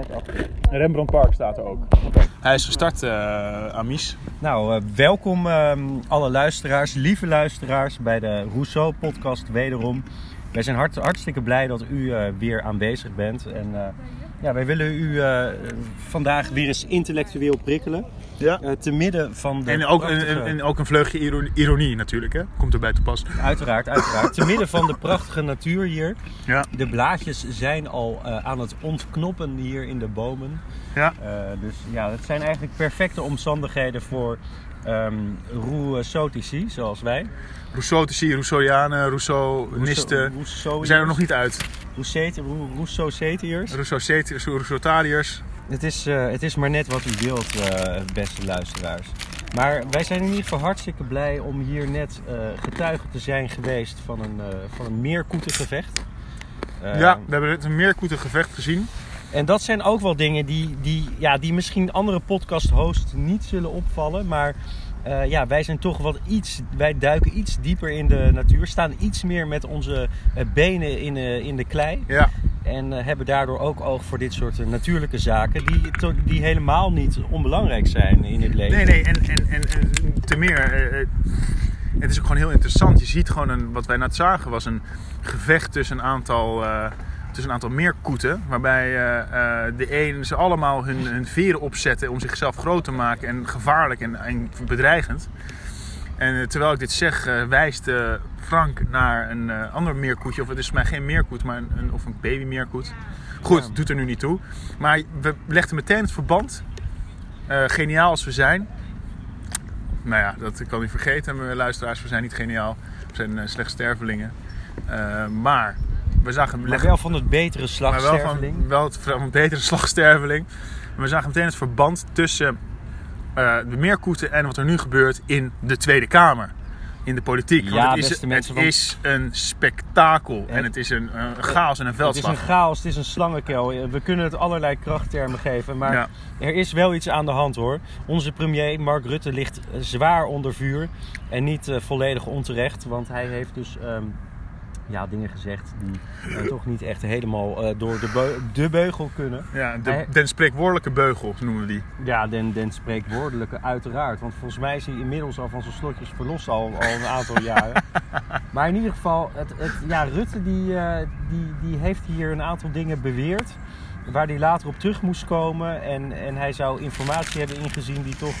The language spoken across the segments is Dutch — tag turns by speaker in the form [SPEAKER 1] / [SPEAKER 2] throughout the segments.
[SPEAKER 1] net achter.
[SPEAKER 2] Rembrandt Park staat er ook. Hij is gestart, uh, Amies.
[SPEAKER 1] Nou, uh, welkom uh, alle luisteraars, lieve luisteraars, bij de Rousseau-podcast wederom. Wij zijn hart, hartstikke blij dat u weer aanwezig bent. En ja, wij willen u vandaag weer eens intellectueel prikkelen. Ja. te midden van de.
[SPEAKER 2] En ook, prachtige... en, ook een vleugje ironie, ironie, natuurlijk, hè? Komt erbij te pas.
[SPEAKER 1] Uiteraard, uiteraard. te midden van de prachtige natuur hier. Ja. De blaadjes zijn al aan het ontknoppen hier in de bomen. Ja. dus ja, het zijn eigenlijk perfecte omstandigheden voor um, Rousseautici, zoals wij.
[SPEAKER 2] Rousseautici, Rousseauianen, Rousseaunisten. Rousseau, We zijn er nog niet uit.
[SPEAKER 1] Rousseau-Cetiërs.
[SPEAKER 2] Rousseau-Cetiërs,
[SPEAKER 1] Het is, uh, het is maar net wat u wilt, uh, beste luisteraars. Maar wij zijn in ieder geval hartstikke blij om hier net uh, getuige te zijn geweest van een, van een meerkoetengevecht.
[SPEAKER 2] ja, we hebben net een meerkoetengevecht gezien.
[SPEAKER 1] En dat zijn ook wel dingen die, die, ja, die misschien andere podcast-hosts niet zullen opvallen. Maar uh, ja, wij zijn toch wat iets. Wij duiken iets dieper in de natuur. Staan iets meer met onze benen in, uh, in de klei. Ja. En hebben daardoor ook oog voor dit soort natuurlijke zaken. Die, die helemaal niet onbelangrijk zijn in het leven.
[SPEAKER 2] Nee, nee. En, en, en, te meer. het is ook gewoon heel interessant. Je ziet gewoon een, wat wij net zagen was een gevecht tussen een aantal tussen een aantal meerkoeten. Waarbij de een ze allemaal hun, hun veren opzetten om zichzelf groot te maken en gevaarlijk en bedreigend. En uh, terwijl ik dit zeg, wijst Frank naar een ander meerkoetje. Of het is voor mij geen meerkoet, maar een, een of een baby meerkoet. Goed, ja. doet er nu niet toe. Maar we legden meteen het verband. geniaal als we zijn. Nou ja, dat kan niet vergeten, mijn luisteraars. We zijn niet geniaal. We zijn slechts stervelingen. maar we zagen
[SPEAKER 1] maar wel van het betere slagsterveling.
[SPEAKER 2] Maar wel van, wel van het betere slagsterveling. we zagen meteen het verband tussen uh, de meerkoeten en wat er nu gebeurt in de Tweede Kamer. In de politiek.
[SPEAKER 1] Ja,
[SPEAKER 2] Want het, is,
[SPEAKER 1] mensen,
[SPEAKER 2] het is een spektakel. En het is een, een chaos en een veldslag.
[SPEAKER 1] Het is een chaos, het is een slangenkel. We kunnen het allerlei krachttermen geven. Maar ja. er is wel iets aan de hand hoor. Onze premier Mark Rutte ligt zwaar onder vuur. En niet uh, volledig onterecht. Want hij heeft dus... Um, ja, dingen gezegd die uh, toch niet echt helemaal uh, door de, beu de, beugel kunnen.
[SPEAKER 2] Ja, de, hij, den spreekwoordelijke beugel noemen we die.
[SPEAKER 1] Ja, den, den spreekwoordelijke uiteraard. Want volgens mij is hij inmiddels al van zijn slotjes verlost al, al een aantal jaren. Maar in ieder geval, het, het, ja, Rutte die, uh, die, die heeft hier een aantal dingen beweerd. Waar hij later op terug moest komen. En, en hij zou informatie hebben ingezien die toch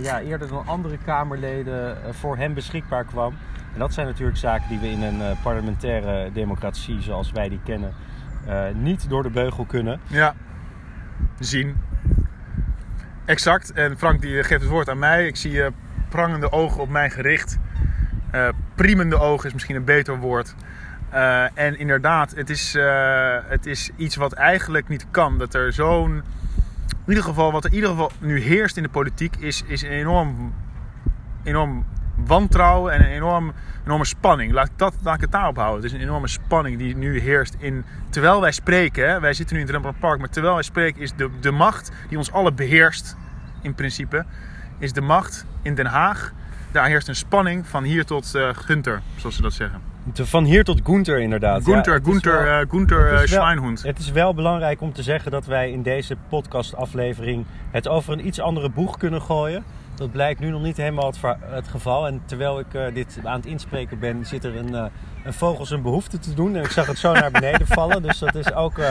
[SPEAKER 1] ja, eerder dan andere Kamerleden voor hem beschikbaar kwam. En dat zijn natuurlijk zaken die we in een uh, parlementaire democratie zoals wij die kennen uh, niet door de beugel kunnen.
[SPEAKER 2] Ja, zien. Exact. En Frank die geeft het woord aan mij. Ik zie uh, prangende ogen op mij gericht. priemende ogen is misschien een beter woord. en inderdaad, het is, het is iets wat eigenlijk niet kan. Dat er zo'n. In ieder geval, wat er in ieder geval nu heerst in de politiek, is, is enorm, enorm wantrouwen en een enorm, enorme spanning. Laat, dat, laat ik het daarop houden. Het is een enorme spanning die nu heerst in... Terwijl wij spreken, hè, wij zitten nu in het Rembrandt Park... maar terwijl wij spreken is de, de macht die ons alle beheerst, in principe... is de macht in Den Haag. Daar heerst een spanning van hier tot uh, Gunther, zoals ze dat zeggen.
[SPEAKER 1] Van hier tot Gunther inderdaad.
[SPEAKER 2] Gunther, ja, Gunther, wel, uh, Gunther uh, Schweinhund.
[SPEAKER 1] Het is wel belangrijk om te zeggen dat wij in deze podcastaflevering... het over een iets andere boeg kunnen gooien... Dat blijkt nu nog niet helemaal het, het geval. En terwijl ik uh, dit aan het inspreken ben, zit er een, uh, een vogel zijn behoefte te doen. En ik zag het zo naar beneden vallen. Dus dat is ook uh,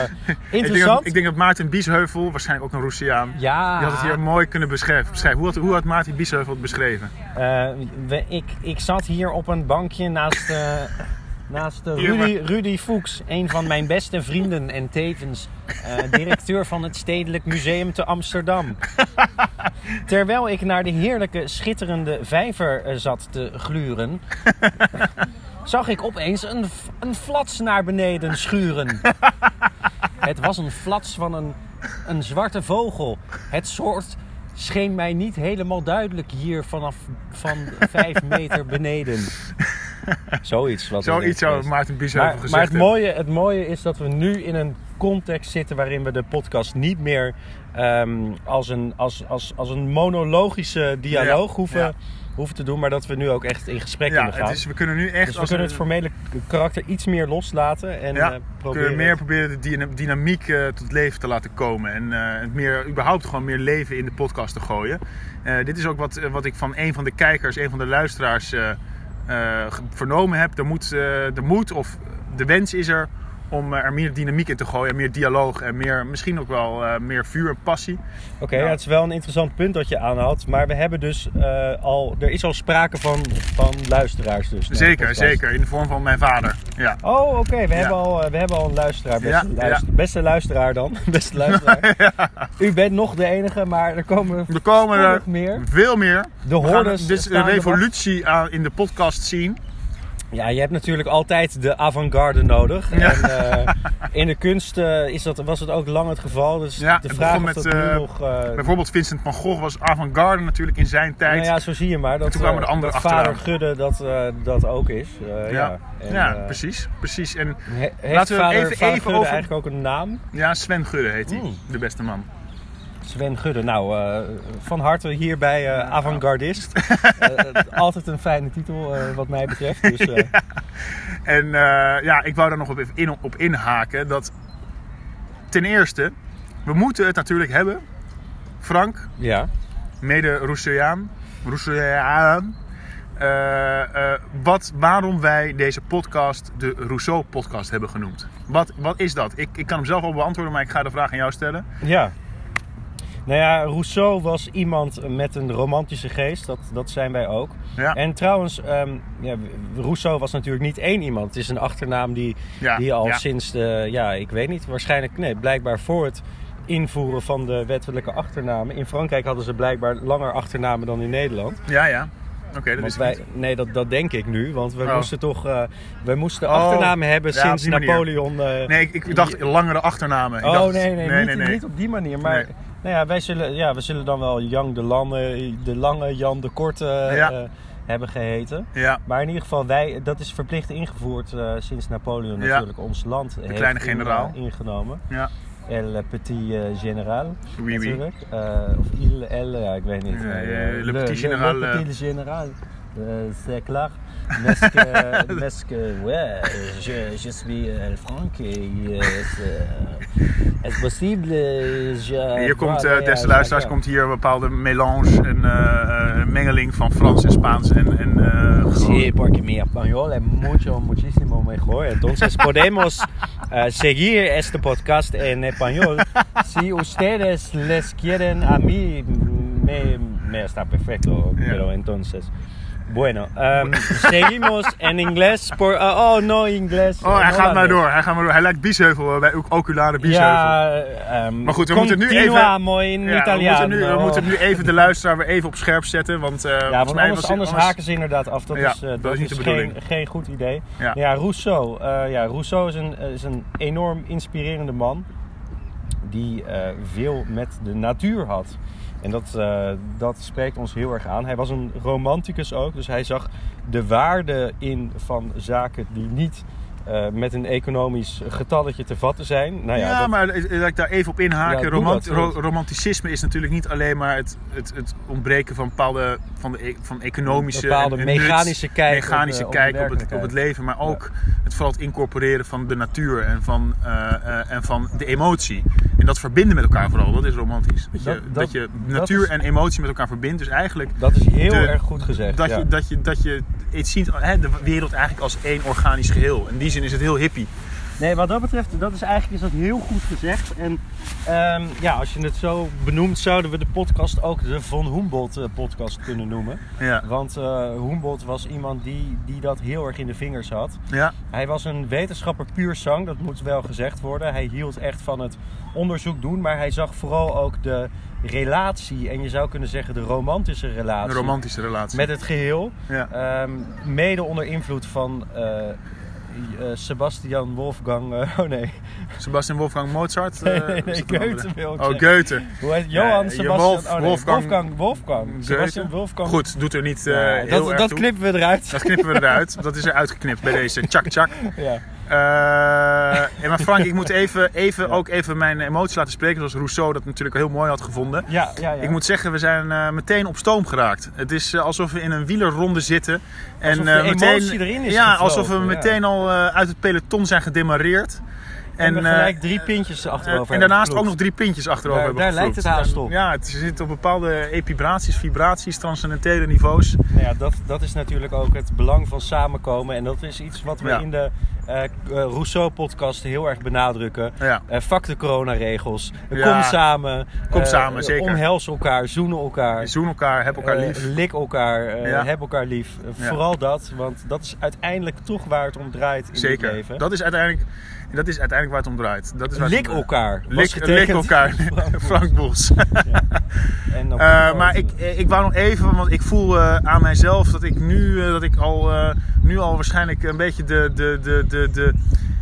[SPEAKER 1] interessant. Ik denk,
[SPEAKER 2] dat, ik denk dat Maarten Biesheuvel, waarschijnlijk ook een Roesiaan,
[SPEAKER 1] ja.
[SPEAKER 2] die had het hier mooi kunnen beschrijven. beschrijven. Hoe, had, hoe had Maarten Biesheuvel het beschreven?
[SPEAKER 1] We, ik, ik zat hier op een bankje naast... Naast Rudy, Rudy Fuchs, een van mijn beste vrienden en tevens uh, directeur van het Stedelijk Museum te Amsterdam. Terwijl ik naar de heerlijke, schitterende vijver uh, zat te gluren, zag ik opeens een, een flats naar beneden schuren. Het was een flats van een, een zwarte vogel. Het soort scheen mij niet helemaal duidelijk hier vanaf van vijf meter beneden. Zoiets. Wat
[SPEAKER 2] Zoiets zou Maarten Biesheuvel gezegd
[SPEAKER 1] Maar het mooie, het mooie is dat we nu in een context zitten waarin we de podcast niet meer um, als, een, als, als, als een monologische dialoog ja, hoeven, ja. hoeven te doen, maar dat we nu ook echt in gesprek
[SPEAKER 2] Ja,
[SPEAKER 1] kunnen gaan.
[SPEAKER 2] het is, we kunnen nu echt
[SPEAKER 1] dus we
[SPEAKER 2] als
[SPEAKER 1] kunnen het formele karakter iets meer loslaten en
[SPEAKER 2] Ja, we
[SPEAKER 1] proberen.
[SPEAKER 2] kunnen meer proberen de dyna- dynamiek eh, tot leven te laten komen. En eh, het meer, überhaupt gewoon meer leven in de podcast te gooien. Dit is ook wat, wat ik van een van de kijkers, een van de luisteraars vernomen heb. Er moet, eh, de moed of de wens is er om eh, er meer dynamiek in te gooien. Meer dialoog en meer, misschien ook wel eh, meer vuur en passie.
[SPEAKER 1] Oké,
[SPEAKER 2] Ja.
[SPEAKER 1] ja, het is wel een interessant punt dat je aanhaalt. Maar we hebben dus eh, al, er is al sprake van, van luisteraars dus.
[SPEAKER 2] Zeker, zeker. In de vorm van mijn vader. Ja.
[SPEAKER 1] Oh, oké. We,
[SPEAKER 2] Ja.
[SPEAKER 1] hebben al, we hebben al een luisteraar. Beste,
[SPEAKER 2] Ja,
[SPEAKER 1] luister- beste luisteraar dan. Beste luisteraar. U bent nog de enige, maar er komen
[SPEAKER 2] Er komen er
[SPEAKER 1] meer.
[SPEAKER 2] veel meer.
[SPEAKER 1] De hordes
[SPEAKER 2] dit is een revolutie aan, in de podcast scene.
[SPEAKER 1] Ja, je hebt natuurlijk altijd de avant-garde nodig.
[SPEAKER 2] Ja.
[SPEAKER 1] En eh, in de kunst eh, is dat, was het ook lang het geval. Dus
[SPEAKER 2] Ja,
[SPEAKER 1] de vraag of
[SPEAKER 2] met,
[SPEAKER 1] dat nu
[SPEAKER 2] eh,
[SPEAKER 1] nog...
[SPEAKER 2] Bijvoorbeeld Vincent van Gogh was avant-garde natuurlijk in zijn tijd.
[SPEAKER 1] nou ja, zo zie je maar. Dat,
[SPEAKER 2] toen kwamen de anderen
[SPEAKER 1] dat vader Gudde dat, dat ook is. Ja,
[SPEAKER 2] ja,
[SPEAKER 1] En,
[SPEAKER 2] ja precies, precies. En
[SPEAKER 1] he-
[SPEAKER 2] Laten we
[SPEAKER 1] vader,
[SPEAKER 2] even-
[SPEAKER 1] vader
[SPEAKER 2] even
[SPEAKER 1] Gudde
[SPEAKER 2] over-
[SPEAKER 1] eigenlijk ook een naam?
[SPEAKER 2] ja, Sven Gudde heet hij,
[SPEAKER 1] Mm.
[SPEAKER 2] de beste man.
[SPEAKER 1] Sven Gudde. Nou, eh, van harte hier bij eh Avantgardist. Eh, altijd een fijne titel wat mij betreft. Dus,
[SPEAKER 2] En ja, ik wou daar nog op, even in, op inhaken. Dat ten eerste, we moeten het natuurlijk hebben. Frank,
[SPEAKER 1] ja.
[SPEAKER 2] mede Rousseauiaan. Rousseauiaan. wat, waarom wij deze podcast de Rousseau-podcast hebben genoemd. Wat, wat is dat? Ik, ik kan hem zelf al beantwoorden, maar ik ga de vraag aan jou stellen.
[SPEAKER 1] Ja. Nou ja, Rousseau was iemand met een romantische geest. Dat, dat zijn wij ook.
[SPEAKER 2] Ja,
[SPEAKER 1] En trouwens, ehm, ja, Rousseau was natuurlijk niet één iemand. Het is een achternaam die,
[SPEAKER 2] ja,
[SPEAKER 1] die al sinds de, ja, ik weet niet, waarschijnlijk, nee, blijkbaar voor het invoeren van de wettelijke achternamen. In Frankrijk hadden ze blijkbaar langer achternamen dan in Nederland.
[SPEAKER 2] Ja, ja. Oké, dat
[SPEAKER 1] Want
[SPEAKER 2] is
[SPEAKER 1] wij, nee, dat, dat denk ik nu. Want we
[SPEAKER 2] Oh.
[SPEAKER 1] moesten toch uh, we moesten
[SPEAKER 2] Oh,
[SPEAKER 1] achternamen hebben
[SPEAKER 2] ja,
[SPEAKER 1] sinds. Napoleon. Uh,
[SPEAKER 2] Nee, ik, ik dacht langere achternamen. Ik
[SPEAKER 1] oh
[SPEAKER 2] dacht,
[SPEAKER 1] nee, nee,
[SPEAKER 2] nee,
[SPEAKER 1] niet,
[SPEAKER 2] nee, nee.
[SPEAKER 1] niet op die manier. Maar. Nou ja, wij zullen, ja, we zullen dan wel Jan de Lange, de Lange, Jan de Korte
[SPEAKER 2] Ja.
[SPEAKER 1] uh, hebben geheten.
[SPEAKER 2] Ja,
[SPEAKER 1] Maar in ieder geval, wij, dat is verplicht ingevoerd uh, sinds Napoleon
[SPEAKER 2] Ja.
[SPEAKER 1] natuurlijk ons land heeft
[SPEAKER 2] kleine generaal.
[SPEAKER 1] in- ingenomen.
[SPEAKER 2] ja.
[SPEAKER 1] El Petit Général
[SPEAKER 2] Oui,
[SPEAKER 1] natuurlijk. Of Il, El, ja, ik weet niet.
[SPEAKER 2] Le Petit Général,
[SPEAKER 1] Le, Petit Général. C'est clair. Mais que, ouais, je, je suis euh, Frank et euh, c'est- est-ce possible? euh, Je,
[SPEAKER 2] Hier komt, eh des luisteraars, komt hier een bepaalde melange, een eh, mengeling van Frans en Spaans en, en eh,
[SPEAKER 1] Sí, porque mi español es mucho, muchísimo mejor. Entonces podemos eh, seguir este podcast en español. Si ustedes les quieren a mí, me, me está perfecto.
[SPEAKER 2] Ja.
[SPEAKER 1] Pero entonces, bueno, em, seguimos en inglés. Por, ah, oh, no inglés.
[SPEAKER 2] Oh, hij gaat maar door. Hij gaat maar door. Hij lijkt Biesheuvel bij oculare Biesheuvel.
[SPEAKER 1] Ja, ehm,
[SPEAKER 2] Maar goed, we moeten nu even-
[SPEAKER 1] continuamo in
[SPEAKER 2] Ja, we, moeten nu, we moeten nu even de luisteraar weer even op scherp zetten. Want, eh
[SPEAKER 1] Ja, want
[SPEAKER 2] mij
[SPEAKER 1] anders,
[SPEAKER 2] was-
[SPEAKER 1] anders haken ze inderdaad af. Dat
[SPEAKER 2] Ja,
[SPEAKER 1] is, eh,
[SPEAKER 2] dat
[SPEAKER 1] dat
[SPEAKER 2] is niet de
[SPEAKER 1] geen, geen goed idee.
[SPEAKER 2] Ja.
[SPEAKER 1] Ja, Rousseau. eh, ja, Rousseau is een, is een enorm inspirerende man. Die veel met de natuur had. En dat, eh, dat spreekt ons heel erg aan. Hij was een romanticus ook. Dus hij zag de waarde in van zaken die niet eh, met een economisch getalletje te vatten zijn. Nou ja,
[SPEAKER 2] Ja,
[SPEAKER 1] dat-
[SPEAKER 2] maar eh, dat ik daar even op inhaken.
[SPEAKER 1] Ja, doe
[SPEAKER 2] Romant-
[SPEAKER 1] dat.
[SPEAKER 2] ro- romanticisme is natuurlijk niet alleen maar het, het, het ontbreken van bepaalde van de, e- van economische
[SPEAKER 1] bepaalde
[SPEAKER 2] en- en nuts,
[SPEAKER 1] mechanische kijk op
[SPEAKER 2] mechanische
[SPEAKER 1] de- op de
[SPEAKER 2] kijk op, het, op het leven, maar ook het vooral het incorporeren van de natuur en van, eh, eh, en van de emotie. En dat verbinden met elkaar vooral, dat is romantisch. Dat je,
[SPEAKER 1] Dat-
[SPEAKER 2] je natuur
[SPEAKER 1] is-
[SPEAKER 2] en emotie met elkaar verbindt. Dus eigenlijk
[SPEAKER 1] dat is heel
[SPEAKER 2] de-
[SPEAKER 1] erg goed gezegd.
[SPEAKER 2] dat,
[SPEAKER 1] ja.
[SPEAKER 2] je, dat, je, dat je iets ziet, hè, de wereld eigenlijk als één organisch geheel. In die zin is het heel hippie.
[SPEAKER 1] Nee, wat dat betreft, dat is eigenlijk is dat heel goed gezegd. En ehm, ja, als je het zo benoemt, zouden we de podcast ook de Von Humboldt eh, podcast kunnen noemen.
[SPEAKER 2] Ja.
[SPEAKER 1] Want eh Humboldt was iemand die, die dat heel erg in de vingers had.
[SPEAKER 2] Ja.
[SPEAKER 1] Hij was een wetenschapper puur zang, dat moet wel gezegd worden. Hij hield echt van het onderzoek doen, maar hij zag vooral ook de relatie, en je zou kunnen zeggen de romantische relatie,
[SPEAKER 2] Een romantische relatie.
[SPEAKER 1] met het geheel.
[SPEAKER 2] ja.
[SPEAKER 1] Ehm, mede onder invloed van eh, Sebastian Wolfgang. eh, oh nee.
[SPEAKER 2] Sebastian Wolfgang Mozart?
[SPEAKER 1] Nee,
[SPEAKER 2] eh,
[SPEAKER 1] nee? Goethe wil ik
[SPEAKER 2] Oh. Goethe.
[SPEAKER 1] Hoe heet Johan Sebastian?
[SPEAKER 2] Wolf-
[SPEAKER 1] oh, nee,
[SPEAKER 2] Wolfgang-
[SPEAKER 1] Wolfgang. Wolfgang. Sebastian. Wolfgang.
[SPEAKER 2] Goed, doet er niet eh heel
[SPEAKER 1] dat
[SPEAKER 2] erg
[SPEAKER 1] dat
[SPEAKER 2] toe.
[SPEAKER 1] knippen we eruit.
[SPEAKER 2] Dat knippen we eruit. Dat is er uitgeknipt bij deze. Tjak, tjak.
[SPEAKER 1] ja.
[SPEAKER 2] Ja, maar Frank, ik moet even, even, ook even mijn emoties laten spreken. Zoals Rousseau dat natuurlijk heel mooi had gevonden.
[SPEAKER 1] Ja, ja, ja.
[SPEAKER 2] Ik moet zeggen, we zijn eh, meteen op stoom geraakt. Het is eh, alsof we in een wielerronde zitten.
[SPEAKER 1] Alsof de
[SPEAKER 2] eh,
[SPEAKER 1] emotie erin is
[SPEAKER 2] Ja,
[SPEAKER 1] gevlogen,
[SPEAKER 2] alsof we meteen al uit het peloton zijn gedemareerd.
[SPEAKER 1] en,
[SPEAKER 2] eh,
[SPEAKER 1] gelijk drie pintjes achterover
[SPEAKER 2] en daarnaast ook nog drie pintjes achterover
[SPEAKER 1] Daar-
[SPEAKER 2] hebben
[SPEAKER 1] daar lijkt het haast op.
[SPEAKER 2] Ja, het zit op bepaalde epibraties, vibraties, transcendentele niveaus.
[SPEAKER 1] Nou ja, dat, dat is natuurlijk ook het belang van samenkomen. En dat is iets wat we
[SPEAKER 2] Ja.
[SPEAKER 1] in de Rousseau-podcast heel erg benadrukken.
[SPEAKER 2] Ja.
[SPEAKER 1] Eh fuck de coronaregels. Eh,
[SPEAKER 2] Ja.
[SPEAKER 1] Kom samen.
[SPEAKER 2] Kom
[SPEAKER 1] Eh,
[SPEAKER 2] samen, zeker.
[SPEAKER 1] Omhels elkaar, zoenen elkaar.
[SPEAKER 2] Zoen elkaar, heb elkaar
[SPEAKER 1] eh,
[SPEAKER 2] lief.
[SPEAKER 1] lik elkaar, eh,
[SPEAKER 2] Ja.
[SPEAKER 1] heb elkaar lief. Eh,
[SPEAKER 2] Ja.
[SPEAKER 1] Vooral dat, want dat is uiteindelijk toch waar het om draait in
[SPEAKER 2] Zeker.
[SPEAKER 1] het leven.
[SPEAKER 2] Dat is, uiteindelijk, dat is uiteindelijk waar het om draait. Dat is waar
[SPEAKER 1] Lik elkaar.
[SPEAKER 2] Lik, elkaar.
[SPEAKER 1] Frank.
[SPEAKER 2] Frank Boels.
[SPEAKER 1] En op
[SPEAKER 2] Eh,
[SPEAKER 1] die
[SPEAKER 2] maar ik, ik wou nog even, want ik voel eh, aan mijzelf dat ik nu, eh, dat ik al, eh, nu al waarschijnlijk een beetje de, de, de, de, de,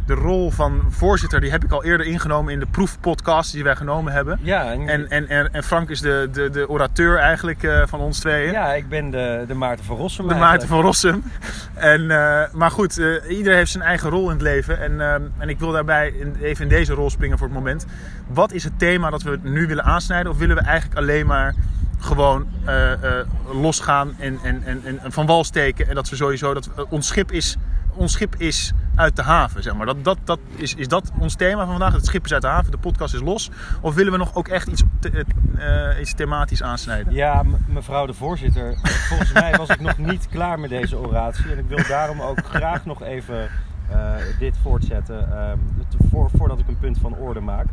[SPEAKER 2] de rol van voorzitter, die heb ik al eerder ingenomen in de proefpodcast die wij genomen hebben.
[SPEAKER 1] Ja, en,
[SPEAKER 2] En, en, en, Frank is de, de, de orateur eigenlijk eh, van ons tweeën.
[SPEAKER 1] ja, ik ben de, de Maarten van Rossum
[SPEAKER 2] De Maarten van Rossum. En, eh, maar goed, eh iedereen heeft zijn eigen rol in het leven. En, en ik wil daarbij in- even in deze rol springen voor het moment. Wat is het thema dat we nu willen aansnijden? Of willen we eigenlijk alleen maar gewoon eh, eh, losgaan en, en, en, en van wal steken? En dat we sowieso, dat we- ons, schip is, ons schip is uit de haven, zeg maar. Dat, dat, dat is, is dat ons thema van vandaag? Het schip is uit de haven, de podcast is los. Of willen we nog ook echt iets, eh, iets thematisch aansnijden?
[SPEAKER 1] Ja, mevrouw de voorzitter. Volgens mij was ik nog niet klaar met deze oratie. En ik wil daarom ook graag nog even eh, dit voortzetten. ehm, voordat ik een punt van orde maak.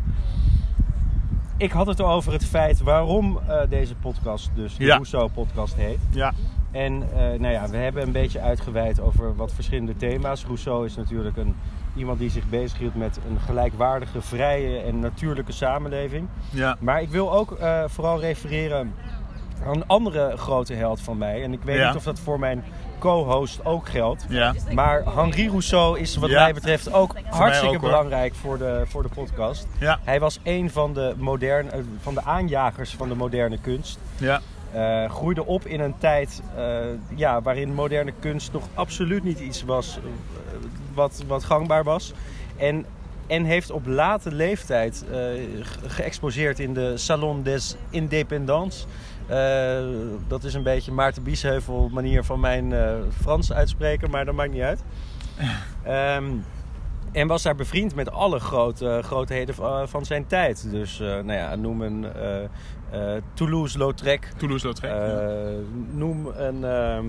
[SPEAKER 1] Ik had het over het feit waarom eh, deze podcast dus de
[SPEAKER 2] Ja.
[SPEAKER 1] Rousseau-podcast heet.
[SPEAKER 2] Ja,
[SPEAKER 1] En eh, nou ja, we hebben een beetje uitgeweid over wat verschillende thema's. Rousseau is natuurlijk een, iemand die zich bezighield met een gelijkwaardige, vrije en natuurlijke samenleving.
[SPEAKER 2] ja,
[SPEAKER 1] Maar ik wil ook eh, vooral refereren aan een andere grote held van mij. En ik weet
[SPEAKER 2] Ja.
[SPEAKER 1] niet of dat voor mijn co-host ook geldt.
[SPEAKER 2] ja.
[SPEAKER 1] Maar Henri Rousseau is wat
[SPEAKER 2] Ja.
[SPEAKER 1] mij betreft ook hartstikke
[SPEAKER 2] ook,
[SPEAKER 1] belangrijk voor de, voor de podcast.
[SPEAKER 2] Ja,
[SPEAKER 1] Hij was een van de, moderne, eh, van de aanjagers van de moderne kunst.
[SPEAKER 2] ja.
[SPEAKER 1] Eh, groeide op in een tijd eh, ja, waarin moderne kunst nog absoluut niet iets was wat, wat gangbaar was. En, en heeft op late leeftijd eh, ge- geëxposeerd in de Salon des Indépendants. Eh, dat is een beetje Maarten Biesheuvel manier van mijn eh, Frans uitspreken, maar dat maakt niet uit. Ehm, en was daar bevriend met alle grote, grootheden van, zijn tijd. Dus nou ja, noem een Toulouse-Lautrec.
[SPEAKER 2] Toulouse-Lautrec. ja.
[SPEAKER 1] Noem een, ehm,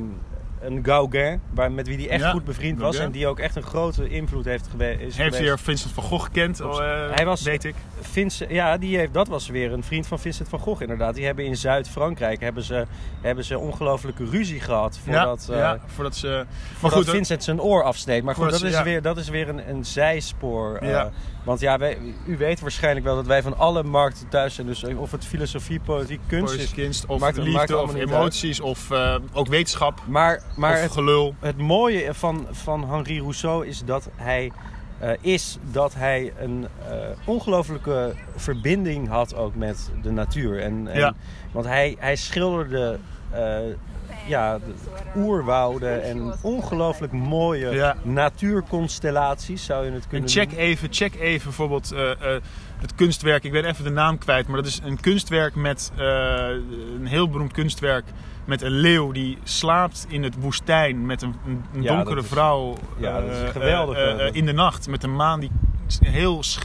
[SPEAKER 1] een Gauguin, waar, met wie hij echt
[SPEAKER 2] Ja,
[SPEAKER 1] goed bevriend was.
[SPEAKER 2] Gauguin.
[SPEAKER 1] En die ook echt een grote invloed heeft gewe- is
[SPEAKER 2] Heeft
[SPEAKER 1] geweest.
[SPEAKER 2] weer Vincent van Gogh gekend, oh, eh,
[SPEAKER 1] Hij was-
[SPEAKER 2] weet ik.
[SPEAKER 1] Vincent, ja, die heeft, dat was weer een vriend van Vincent van Gogh inderdaad. Die hebben in Zuid-Frankrijk hebben ze, hebben ze ongelofelijke ruzie gehad. Voordat,
[SPEAKER 2] ja,
[SPEAKER 1] eh,
[SPEAKER 2] ja, voordat ze... Maar
[SPEAKER 1] voordat
[SPEAKER 2] goed,
[SPEAKER 1] Vincent zijn oor afsneed. Maar goed, dat
[SPEAKER 2] ze-
[SPEAKER 1] is, weer, dat is weer een, een zijspoor. eh, want ja, wij, u weet waarschijnlijk wel dat wij van alle markten thuis zijn. Dus of het filosofie, politiek, kunst is.
[SPEAKER 2] Kunst, of
[SPEAKER 1] Maakt-
[SPEAKER 2] liefde, of emoties, of ook wetenschap,
[SPEAKER 1] Maar, maar het,
[SPEAKER 2] gelul.
[SPEAKER 1] het mooie van, van Henri Rousseau is dat hij, eh, is dat hij een eh, ongelofelijke verbinding had ook met de natuur. En, en-
[SPEAKER 2] Ja.
[SPEAKER 1] Want hij, hij schilderde eh, ja, de oerwouden en ongelooflijk mooie
[SPEAKER 2] Ja.
[SPEAKER 1] natuurconstellaties, zou je het
[SPEAKER 2] En
[SPEAKER 1] kunnen
[SPEAKER 2] check
[SPEAKER 1] noemen.
[SPEAKER 2] even, check even bijvoorbeeld eh, eh, het kunstwerk. Ik weet even de naam kwijt, maar dat is een kunstwerk met eh, een heel beroemd kunstwerk met een leeuw die slaapt in het woestijn met een, een- een
[SPEAKER 1] Ja,
[SPEAKER 2] donkere
[SPEAKER 1] is-
[SPEAKER 2] vrouw
[SPEAKER 1] ja, dat is geweldig,
[SPEAKER 2] in de nacht met een maan die heel sch-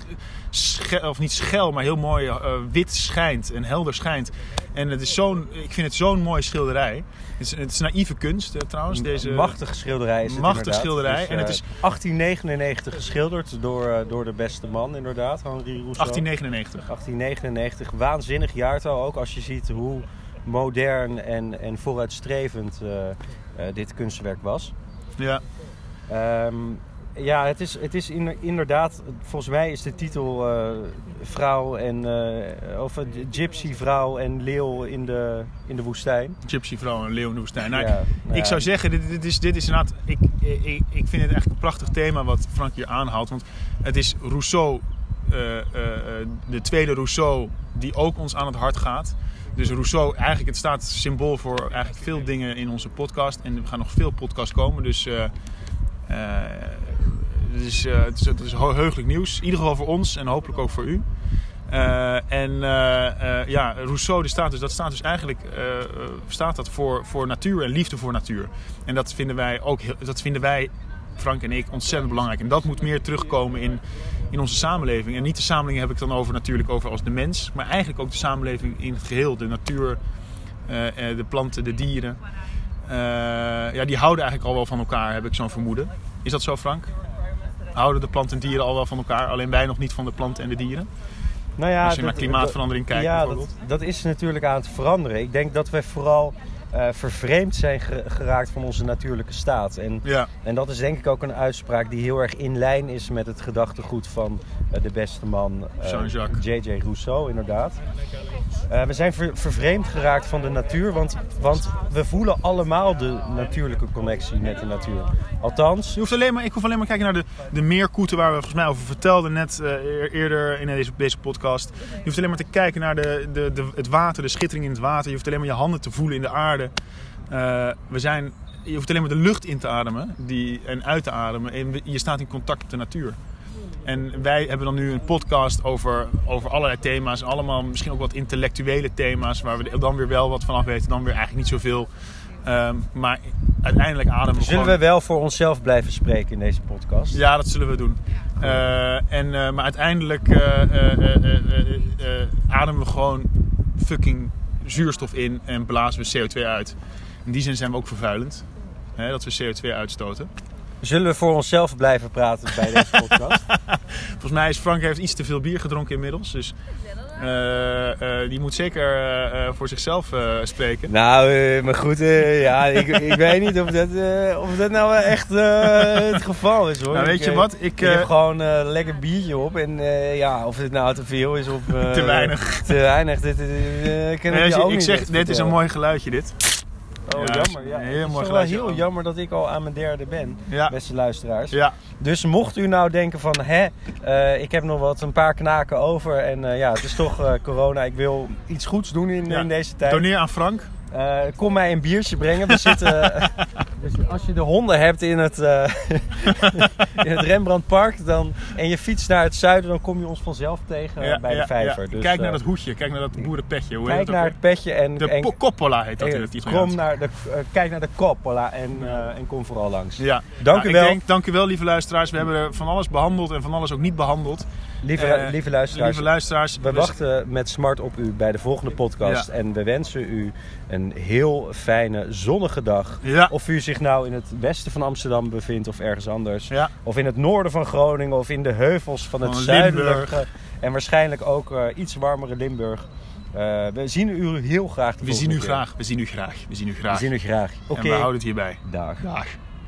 [SPEAKER 2] schel, of niet schel, maar heel mooi eh, wit schijnt en helder schijnt. En het is zo'n, ik vind het zo'n mooie schilderij. Het is, het is naïeve kunst eh, trouwens. Deze,
[SPEAKER 1] machtige schilderij is het inderdaad.
[SPEAKER 2] schilderij.
[SPEAKER 1] Dus,
[SPEAKER 2] En het
[SPEAKER 1] eh,
[SPEAKER 2] is-
[SPEAKER 1] 1899 geschilderd door, door de beste man inderdaad, Henri Rousseau.
[SPEAKER 2] 1899.
[SPEAKER 1] 1899, waanzinnig jaartal ook als je ziet hoe modern en, en vooruitstrevend dit kunstwerk was.
[SPEAKER 2] Ja.
[SPEAKER 1] Ehm, ja, het is, het is in- inderdaad, volgens mij is de titel eh, vrouw en, eh, of gypsy vrouw en leeuw in de, in de woestijn.
[SPEAKER 2] Gypsy vrouw en leeuw in de woestijn. Nou,
[SPEAKER 1] Ja,
[SPEAKER 2] ik
[SPEAKER 1] ja.
[SPEAKER 2] zou zeggen, dit, dit, is, dit is inderdaad... Ik, ik, ik vind het echt een prachtig thema wat Frank hier aanhaalt. Want het is Rousseau, eh, de tweede Rousseau, die ook ons aan het hart gaat. Dus Rousseau, eigenlijk, het staat symbool voor eigenlijk veel dingen in onze podcast. En er gaan nog veel podcasts komen. Dus het is, eh, het is, het is heugelijk nieuws. In ieder geval voor ons en hopelijk ook voor u. Eh, en eh, eh, ja, Rousseau, die staat dus, dat staat dus eigenlijk eh, eh, staat dat voor, voor natuur en liefde voor natuur. En dat vinden wij ook, heel- dat vinden wij, Frank en ik, ontzettend belangrijk. En dat moet meer terugkomen in, in onze samenleving. En niet de samenleving heb ik dan over natuurlijk over als de mens, maar eigenlijk ook de samenleving in het geheel. De natuur, eh, eh, de planten, de dieren. Eh, ja, die houden eigenlijk al wel van elkaar, heb ik zo'n vermoeden. Is dat zo, Frank? Houden de planten en dieren al wel van elkaar, alleen wij nog niet van de planten en de dieren?
[SPEAKER 1] Nou ja,
[SPEAKER 2] Als je naar
[SPEAKER 1] dat-
[SPEAKER 2] klimaatverandering kijkt
[SPEAKER 1] Ja,
[SPEAKER 2] bijvoorbeeld.
[SPEAKER 1] dat is natuurlijk aan het veranderen. Ik denk dat wij vooral eh, vervreemd zijn ge- geraakt van onze natuurlijke staat. En,
[SPEAKER 2] Ja,
[SPEAKER 1] en dat is denk ik ook een uitspraak die heel erg in lijn is met het gedachtegoed van de beste man eh. J.J. Rousseau, inderdaad. Eh, we zijn ver- vervreemd geraakt van de natuur, want, want we voelen allemaal de natuurlijke connectie met de natuur. Althans,
[SPEAKER 2] je hoeft alleen maar, ik hoef alleen maar te kijken naar de, de meerkoeten waar we volgens mij over vertelden net eh, eer- eerder in deze, deze podcast. Je hoeft alleen maar te kijken naar de, de, de, het water, de schittering in het water. Je hoeft alleen maar je handen te voelen in de aarde. Eh, we zijn, je hoeft alleen maar de lucht in te ademen die, en uit te ademen. En je staat in contact met de natuur. En wij hebben dan nu een podcast over, over allerlei thema's. Allemaal misschien ook wat intellectuele thema's. Waar we dan weer wel wat van af weten. Dan weer eigenlijk niet zoveel. Ehm, maar uiteindelijk ademen we
[SPEAKER 1] zullen
[SPEAKER 2] gewoon...
[SPEAKER 1] we wel voor onszelf blijven spreken in deze podcast?
[SPEAKER 2] Ja, dat zullen we doen. Eh, en, eh, maar uiteindelijk eh, eh, eh, eh, eh, eh, ademen we gewoon fucking zuurstof in en blazen we CO2 uit. In die zin zijn we ook vervuilend. Hè, dat we CO2 uitstoten.
[SPEAKER 1] Zullen we voor onszelf blijven praten bij deze podcast?
[SPEAKER 2] Volgens mij is Frank heeft iets te veel bier gedronken inmiddels. Dus eh, eh, die moet zeker eh, voor zichzelf eh, spreken.
[SPEAKER 1] Nou, maar goed, eh, ja, ik, ik weet niet of dat, eh, of dat nou echt eh, het geval is hoor.
[SPEAKER 2] Nou, weet
[SPEAKER 1] Ik,
[SPEAKER 2] je wat? Ik,
[SPEAKER 1] Ik heb gewoon eh, een lekker biertje op en eh, ja, of het nou te veel is of eh,
[SPEAKER 2] Te weinig.
[SPEAKER 1] Te weinig, dit kan
[SPEAKER 2] nee,
[SPEAKER 1] ik je ook
[SPEAKER 2] ik
[SPEAKER 1] niet
[SPEAKER 2] zeg, dit is een mooi geluidje dit.
[SPEAKER 1] Oh,
[SPEAKER 2] Ja,
[SPEAKER 1] jammer. Ja. het is wel heel jammer dat ik al aan mijn derde ben,
[SPEAKER 2] Ja,
[SPEAKER 1] beste luisteraars.
[SPEAKER 2] ja.
[SPEAKER 1] Dus mocht u nou denken van, hè, eh, ik heb nog wat een paar knaken over en eh, ja, het is toch eh, corona, ik wil iets goeds doen in, in deze tijd.
[SPEAKER 2] Doneer aan Frank.
[SPEAKER 1] Eh, kom mij een biertje brengen. We zitten, dus als je de honden hebt in het, eh, in het Rembrandtpark dan, en je fietst naar het zuiden, dan kom je ons vanzelf tegen eh,
[SPEAKER 2] Ja,
[SPEAKER 1] bij
[SPEAKER 2] ja,
[SPEAKER 1] de vijver.
[SPEAKER 2] ja.
[SPEAKER 1] Dus,
[SPEAKER 2] kijk naar
[SPEAKER 1] eh,
[SPEAKER 2] dat hoedje, kijk naar dat boerenpetje. Hoe
[SPEAKER 1] kijk naar het petje en,
[SPEAKER 2] De Coppola heet dat
[SPEAKER 1] eh,
[SPEAKER 2] in het Italiaans.
[SPEAKER 1] naar de, eh, kijk naar de Coppola en, eh, en kom vooral langs.
[SPEAKER 2] Ja.
[SPEAKER 1] Dank
[SPEAKER 2] Nou,
[SPEAKER 1] u wel.
[SPEAKER 2] Ik denk, dank u wel, lieve luisteraars. We hebben van alles behandeld en van alles ook niet behandeld.
[SPEAKER 1] Lieve,
[SPEAKER 2] Eh,
[SPEAKER 1] lieve luisteraars,
[SPEAKER 2] Lieve luisteraars.
[SPEAKER 1] we wachten met smart op u bij de volgende podcast.
[SPEAKER 2] Ja.
[SPEAKER 1] En we wensen u een heel fijne, zonnige dag.
[SPEAKER 2] Ja.
[SPEAKER 1] Of u zich nou in het westen van Amsterdam bevindt of ergens anders.
[SPEAKER 2] Ja.
[SPEAKER 1] Of in het noorden van Groningen of in de heuvels van het zuidelijke en waarschijnlijk ook eh, iets warmere Limburg. Eh, we zien u heel graag de
[SPEAKER 2] We zien u
[SPEAKER 1] keer.
[SPEAKER 2] graag. We zien u graag. We zien u graag.
[SPEAKER 1] We zien u graag. Oké,
[SPEAKER 2] we houden het hierbij.
[SPEAKER 1] dag.
[SPEAKER 2] Dag.